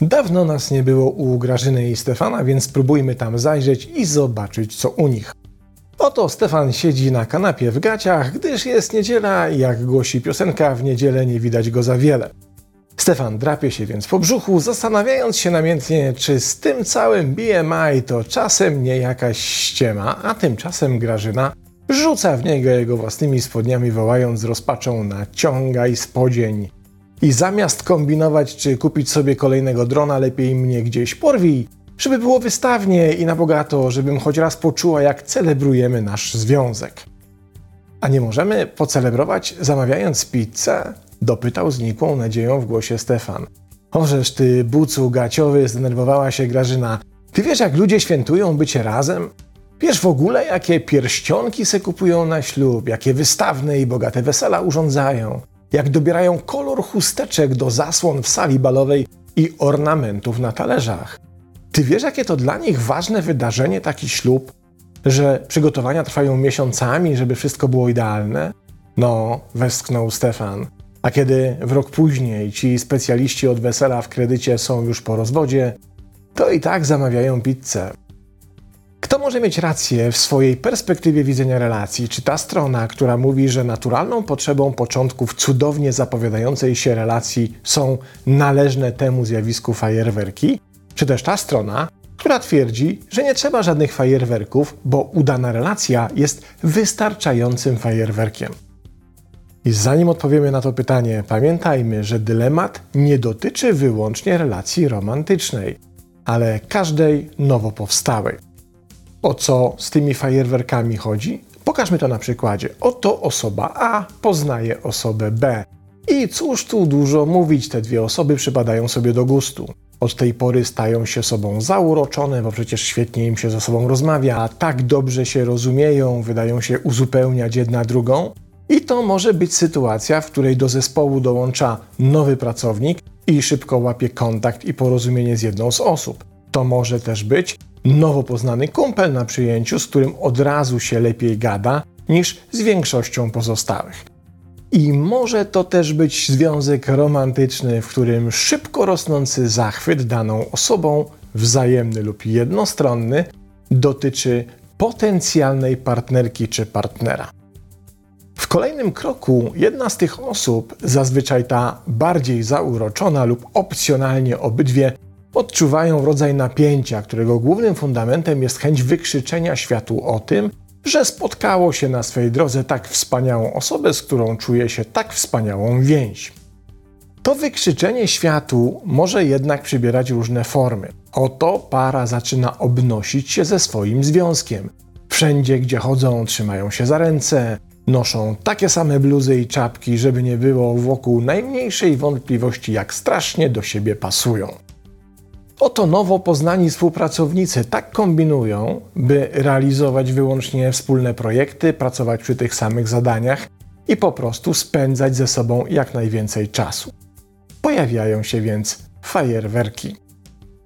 Dawno nas nie było u Grażyny i Stefana, więc spróbujmy tam zajrzeć i zobaczyć, co u nich. Oto Stefan siedzi na kanapie w gaciach, gdyż jest niedziela i jak głosi piosenka, w niedzielę nie widać go za wiele. Stefan drapie się więc po brzuchu, zastanawiając się namiętnie, czy z tym całym BMI to czasem nie jakaś ściema, a tymczasem Grażyna rzuca w niego jego własnymi spodniami, wołając z rozpaczą naciągaj spodzień. I zamiast kombinować, czy kupić sobie kolejnego drona, lepiej mnie gdzieś porwij, żeby było wystawnie i na bogato, żebym choć raz poczuła, jak celebrujemy nasz związek. A nie możemy pocelebrować zamawiając pizzę? Dopytał z nikłą nadzieją w głosie Stefan. Ożeż ty, bucu gaciowy, zdenerwowała się Grażyna. Ty wiesz, jak ludzie świętują bycie razem? Wiesz w ogóle, jakie pierścionki se kupują na ślub, jakie wystawne i bogate wesela urządzają, jak dobierają kolor chusteczek do zasłon w sali balowej i ornamentów na talerzach. Ty wiesz, jakie to dla nich ważne wydarzenie taki ślub? Że przygotowania trwają miesiącami, żeby wszystko było idealne? No, westchnął Stefan. A kiedy w rok później ci specjaliści od wesela w kredycie są już po rozwodzie, to i tak zamawiają pizzę. Kto może mieć rację w swojej perspektywie widzenia relacji? Czy ta strona, która mówi, że naturalną potrzebą początków cudownie zapowiadającej się relacji są należne temu zjawisku fajerwerki? Czy też ta strona, która twierdzi, że nie trzeba żadnych fajerwerków, bo udana relacja jest wystarczającym fajerwerkiem? I zanim odpowiemy na to pytanie, pamiętajmy, że dylemat nie dotyczy wyłącznie relacji romantycznej, ale każdej nowo powstałej. O co z tymi fajerwerkami chodzi? Pokażmy to na przykładzie. Oto osoba A poznaje osobę B. I cóż tu dużo mówić, te dwie osoby przypadają sobie do gustu. Od tej pory stają się sobą zauroczone, bo przecież świetnie im się ze sobą rozmawia, a tak dobrze się rozumieją, wydają się uzupełniać jedna drugą. I to może być sytuacja, w której do zespołu dołącza nowy pracownik i szybko łapie kontakt i porozumienie z jedną z osób. To może też być nowo poznany kumpel na przyjęciu, z którym od razu się lepiej gada niż z większością pozostałych. I może to też być związek romantyczny, w którym szybko rosnący zachwyt daną osobą, wzajemny lub jednostronny, dotyczy potencjalnej partnerki czy partnera. W kolejnym kroku jedna z tych osób, zazwyczaj ta bardziej zauroczona lub opcjonalnie obydwie, odczuwają rodzaj napięcia, którego głównym fundamentem jest chęć wykrzyczenia światu o tym, że spotkało się na swej drodze tak wspaniałą osobę, z którą czuje się tak wspaniałą więź. To wykrzyczenie światu może jednak przybierać różne formy. Oto para zaczyna obnosić się ze swoim związkiem. Wszędzie, gdzie chodzą, trzymają się za ręce, noszą takie same bluzy i czapki, żeby nie było wokół najmniejszej wątpliwości, jak strasznie do siebie pasują. Oto nowo poznani współpracownicy tak kombinują, by realizować wyłącznie wspólne projekty, pracować przy tych samych zadaniach i po prostu spędzać ze sobą jak najwięcej czasu. Pojawiają się więc fajerwerki.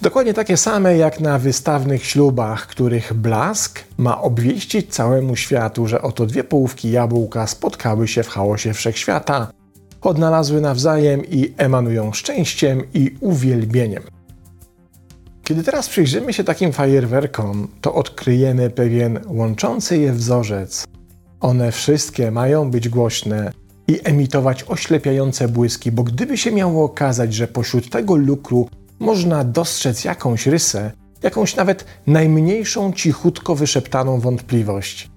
Dokładnie takie same jak na wystawnych ślubach, których blask ma obwieścić całemu światu, że oto dwie połówki jabłka spotkały się w chaosie wszechświata, odnalazły nawzajem i emanują szczęściem i uwielbieniem. Kiedy teraz przyjrzymy się takim fajerwerkom, to odkryjemy pewien łączący je wzorzec. One wszystkie mają być głośne i emitować oślepiające błyski, bo gdyby się miało okazać, że pośród tego lukru można dostrzec jakąś rysę, jakąś nawet najmniejszą cichutko wyszeptaną wątpliwość,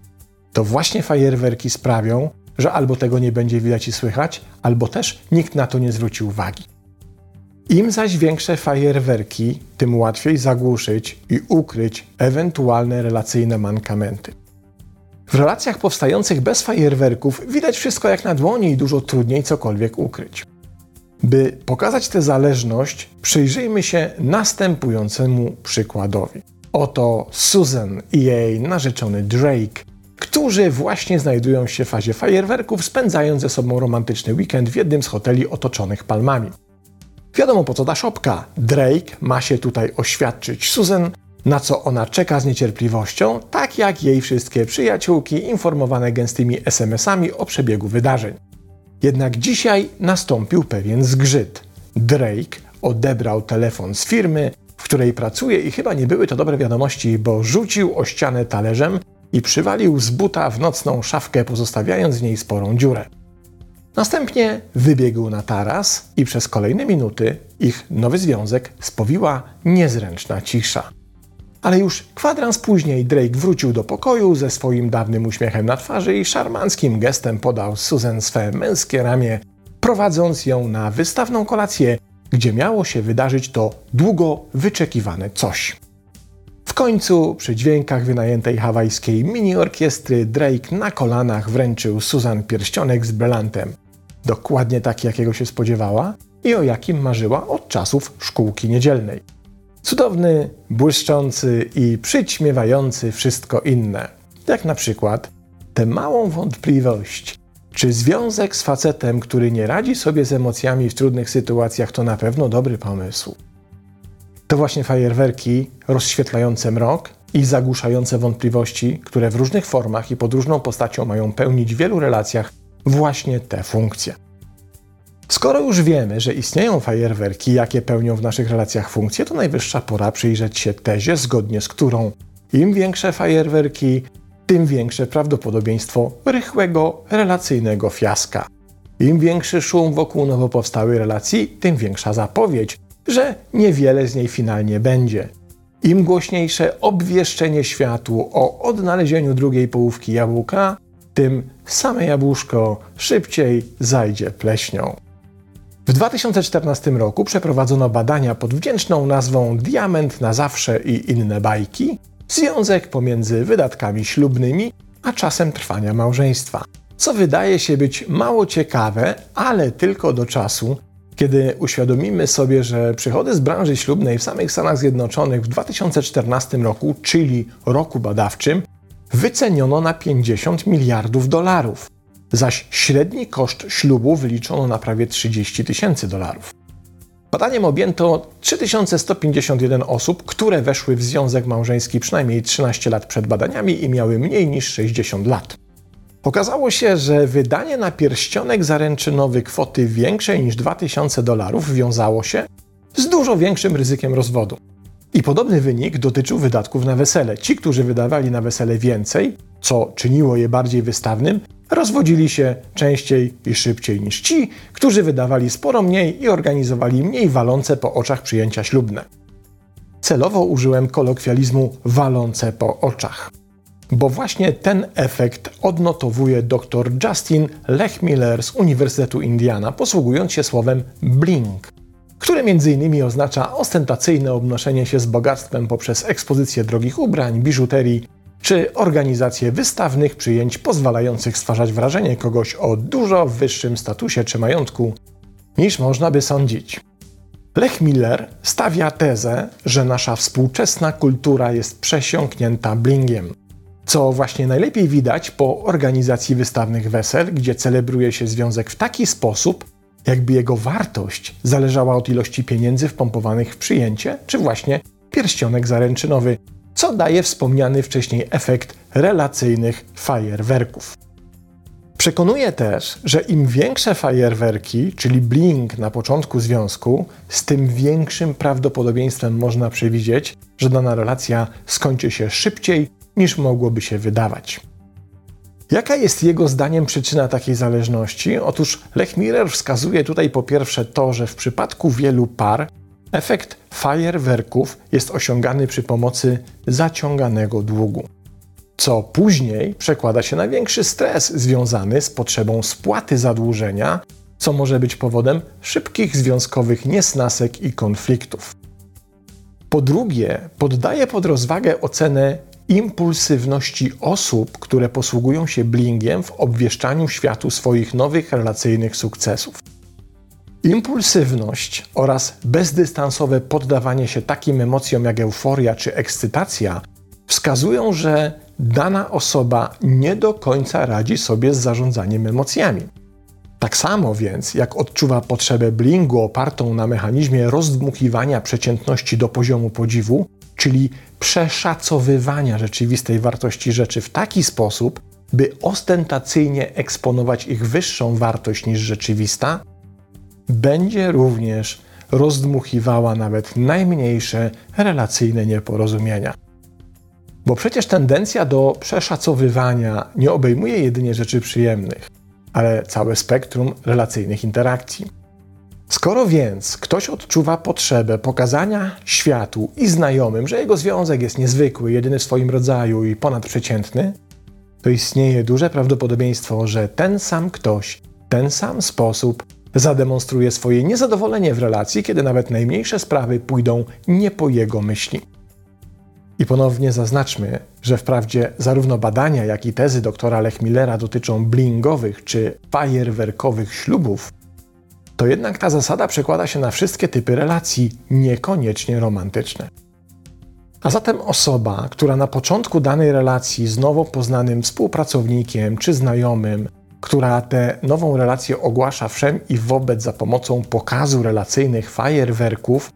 to właśnie fajerwerki sprawią, że albo tego nie będzie widać i słychać, albo też nikt na to nie zwróci uwagi. Im zaś większe fajerwerki, tym łatwiej zagłuszyć i ukryć ewentualne relacyjne mankamenty. W relacjach powstających bez fajerwerków widać wszystko jak na dłoni i dużo trudniej cokolwiek ukryć. By pokazać tę zależność, przyjrzyjmy się następującemu przykładowi. Oto Susan i jej narzeczony Drake, którzy właśnie znajdują się w fazie fajerwerków, spędzając ze sobą romantyczny weekend w jednym z hoteli otoczonych palmami. Wiadomo po co ta szopka. Drake ma się tutaj oświadczyć Susan na co ona czeka z niecierpliwością, tak jak jej wszystkie przyjaciółki informowane gęstymi SMS-ami o przebiegu wydarzeń. Jednak dzisiaj nastąpił pewien zgrzyt. Drake odebrał telefon z firmy, w której pracuje i chyba nie były to dobre wiadomości, bo rzucił o ścianę talerzem i przywalił z buta w nocną szafkę, pozostawiając w niej sporą dziurę. Następnie wybiegł na taras i przez kolejne minuty ich nowy związek spowiła niezręczna cisza. Ale już kwadrans później Drake wrócił do pokoju ze swoim dawnym uśmiechem na twarzy i szarmanckim gestem podał Susan swe męskie ramię, prowadząc ją na wystawną kolację, gdzie miało się wydarzyć to długo wyczekiwane coś. W końcu, przy dźwiękach wynajętej hawajskiej mini-orkiestry, Drake na kolanach wręczył Susan pierścionek z brylantem. Dokładnie taki, jakiego się spodziewała i o jakim marzyła od czasów szkółki niedzielnej. Cudowny, błyszczący i przyćmiewający wszystko inne. Jak na przykład tę małą wątpliwość, czy związek z facetem, który nie radzi sobie z emocjami w trudnych sytuacjach, to na pewno dobry pomysł. To właśnie fajerwerki rozświetlające mrok i zagłuszające wątpliwości, które w różnych formach i pod różną postacią mają pełnić w wielu relacjach właśnie te funkcje. Skoro już wiemy, że istnieją fajerwerki, jakie pełnią w naszych relacjach funkcje, to najwyższa pora przyjrzeć się tezie, zgodnie z którą im większe fajerwerki, tym większe prawdopodobieństwo rychłego, relacyjnego fiaska. Im większy szum wokół nowo powstałej relacji, tym większa zapowiedź, że niewiele z niej finalnie będzie. Im głośniejsze obwieszczenie światu o odnalezieniu drugiej połówki jabłka, tym same jabłuszko szybciej zajdzie pleśnią. W 2014 roku przeprowadzono badania pod wdzięczną nazwą Diament na zawsze i inne bajki związek pomiędzy wydatkami ślubnymi a czasem trwania małżeństwa. Co wydaje się być mało ciekawe, ale tylko do czasu, kiedy uświadomimy sobie, że przychody z branży ślubnej w samych Stanach Zjednoczonych w 2014 roku, czyli roku badawczym, wyceniono na 50 miliardów dolarów, zaś średni koszt ślubu wyliczono na prawie 30 tysięcy dolarów. Badaniem objęto 3151 osób, które weszły w związek małżeński przynajmniej 13 lat przed badaniami i miały mniej niż 60 lat. Okazało się, że wydanie na pierścionek zaręczynowy kwoty większej niż 2000 dolarów wiązało się z dużo większym ryzykiem rozwodu. I podobny wynik dotyczył wydatków na wesele. Ci, którzy wydawali na wesele więcej, co czyniło je bardziej wystawnym, rozwodzili się częściej i szybciej niż ci, którzy wydawali sporo mniej i organizowali mniej walące po oczach przyjęcia ślubne. Celowo użyłem kolokwializmu walące po oczach, bo właśnie ten efekt odnotowuje dr Justin Lechmiller z Uniwersytetu Indiana, posługując się słowem blink które m.in. oznacza ostentacyjne obnoszenie się z bogactwem poprzez ekspozycję drogich ubrań, biżuterii czy organizację wystawnych przyjęć pozwalających stwarzać wrażenie kogoś o dużo wyższym statusie czy majątku niż można by sądzić. Lech Miller stawia tezę, że nasza współczesna kultura jest przesiąknięta blingiem, co właśnie najlepiej widać po organizacji wystawnych wesel, gdzie celebruje się związek w taki sposób, jakby jego wartość zależała od ilości pieniędzy wpompowanych w przyjęcie, czy właśnie pierścionek zaręczynowy, co daje wspomniany wcześniej efekt relacyjnych fajerwerków. Przekonuje też, że im większe fajerwerki, czyli bling na początku związku, z tym większym prawdopodobieństwem można przewidzieć, że dana relacja skończy się szybciej niż mogłoby się wydawać. Jaka jest jego zdaniem przyczyna takiej zależności? Otóż Lech wskazuje tutaj po pierwsze to, że w przypadku wielu par efekt fajerwerków jest osiągany przy pomocy zaciąganego długu, co później przekłada się na większy stres związany z potrzebą spłaty zadłużenia, co może być powodem szybkich związkowych niesnasek i konfliktów. Po drugie, poddaje pod rozwagę ocenę impulsywności osób, które posługują się blingiem w obwieszczaniu światu swoich nowych relacyjnych sukcesów. Impulsywność oraz bezdystansowe poddawanie się takim emocjom jak euforia czy ekscytacja wskazują, że dana osoba nie do końca radzi sobie z zarządzaniem emocjami. Tak samo więc, jak odczuwa potrzebę blingu opartą na mechanizmie rozdmuchiwania przeciętności do poziomu podziwu, czyli przeszacowywania rzeczywistej wartości rzeczy w taki sposób, by ostentacyjnie eksponować ich wyższą wartość niż rzeczywista, będzie również rozdmuchiwała nawet najmniejsze relacyjne nieporozumienia. Bo przecież tendencja do przeszacowywania nie obejmuje jedynie rzeczy przyjemnych, ale całe spektrum relacyjnych interakcji. Skoro więc ktoś odczuwa potrzebę pokazania światu i znajomym, że jego związek jest niezwykły, jedyny w swoim rodzaju i ponadprzeciętny, to istnieje duże prawdopodobieństwo, że ten sam ktoś, ten sam sposób zademonstruje swoje niezadowolenie w relacji, kiedy nawet najmniejsze sprawy pójdą nie po jego myśli. I ponownie zaznaczmy, że wprawdzie zarówno badania, jak i tezy doktora Lechmillera dotyczą blingowych czy fajerwerkowych ślubów, to jednak ta zasada przekłada się na wszystkie typy relacji, niekoniecznie romantyczne. A zatem osoba, która na początku danej relacji z nowo poznanym współpracownikiem czy znajomym, która tę nową relację ogłasza wszem i wobec za pomocą pokazu relacyjnych fajerwerków,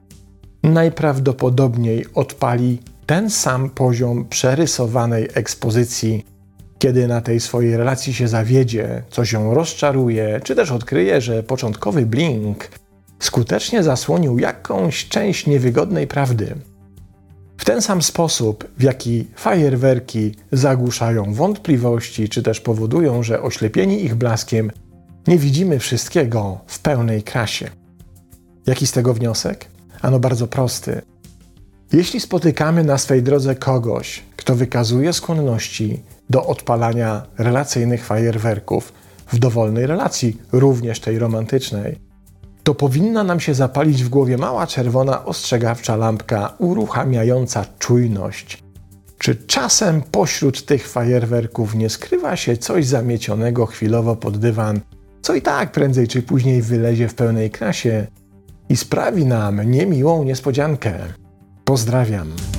najprawdopodobniej odpali ten sam poziom przerysowanej ekspozycji, kiedy na tej swojej relacji się zawiedzie, coś ją rozczaruje, czy też odkryje, że początkowy blink skutecznie zasłonił jakąś część niewygodnej prawdy. W ten sam sposób, w jaki fajerwerki zagłuszają wątpliwości, czy też powodują, że oślepieni ich blaskiem nie widzimy wszystkiego w pełnej krasie. Jaki z tego wniosek? Ano bardzo prosty. Jeśli spotykamy na swej drodze kogoś, kto wykazuje skłonności do odpalania relacyjnych fajerwerków w dowolnej relacji, również tej romantycznej, to powinna nam się zapalić w głowie mała czerwona ostrzegawcza lampka uruchamiająca czujność. Czy czasem pośród tych fajerwerków nie skrywa się coś zamiecionego chwilowo pod dywan, co i tak prędzej czy później wylezie w pełnej krasie i sprawi nam niemiłą niespodziankę? Pozdrawiam.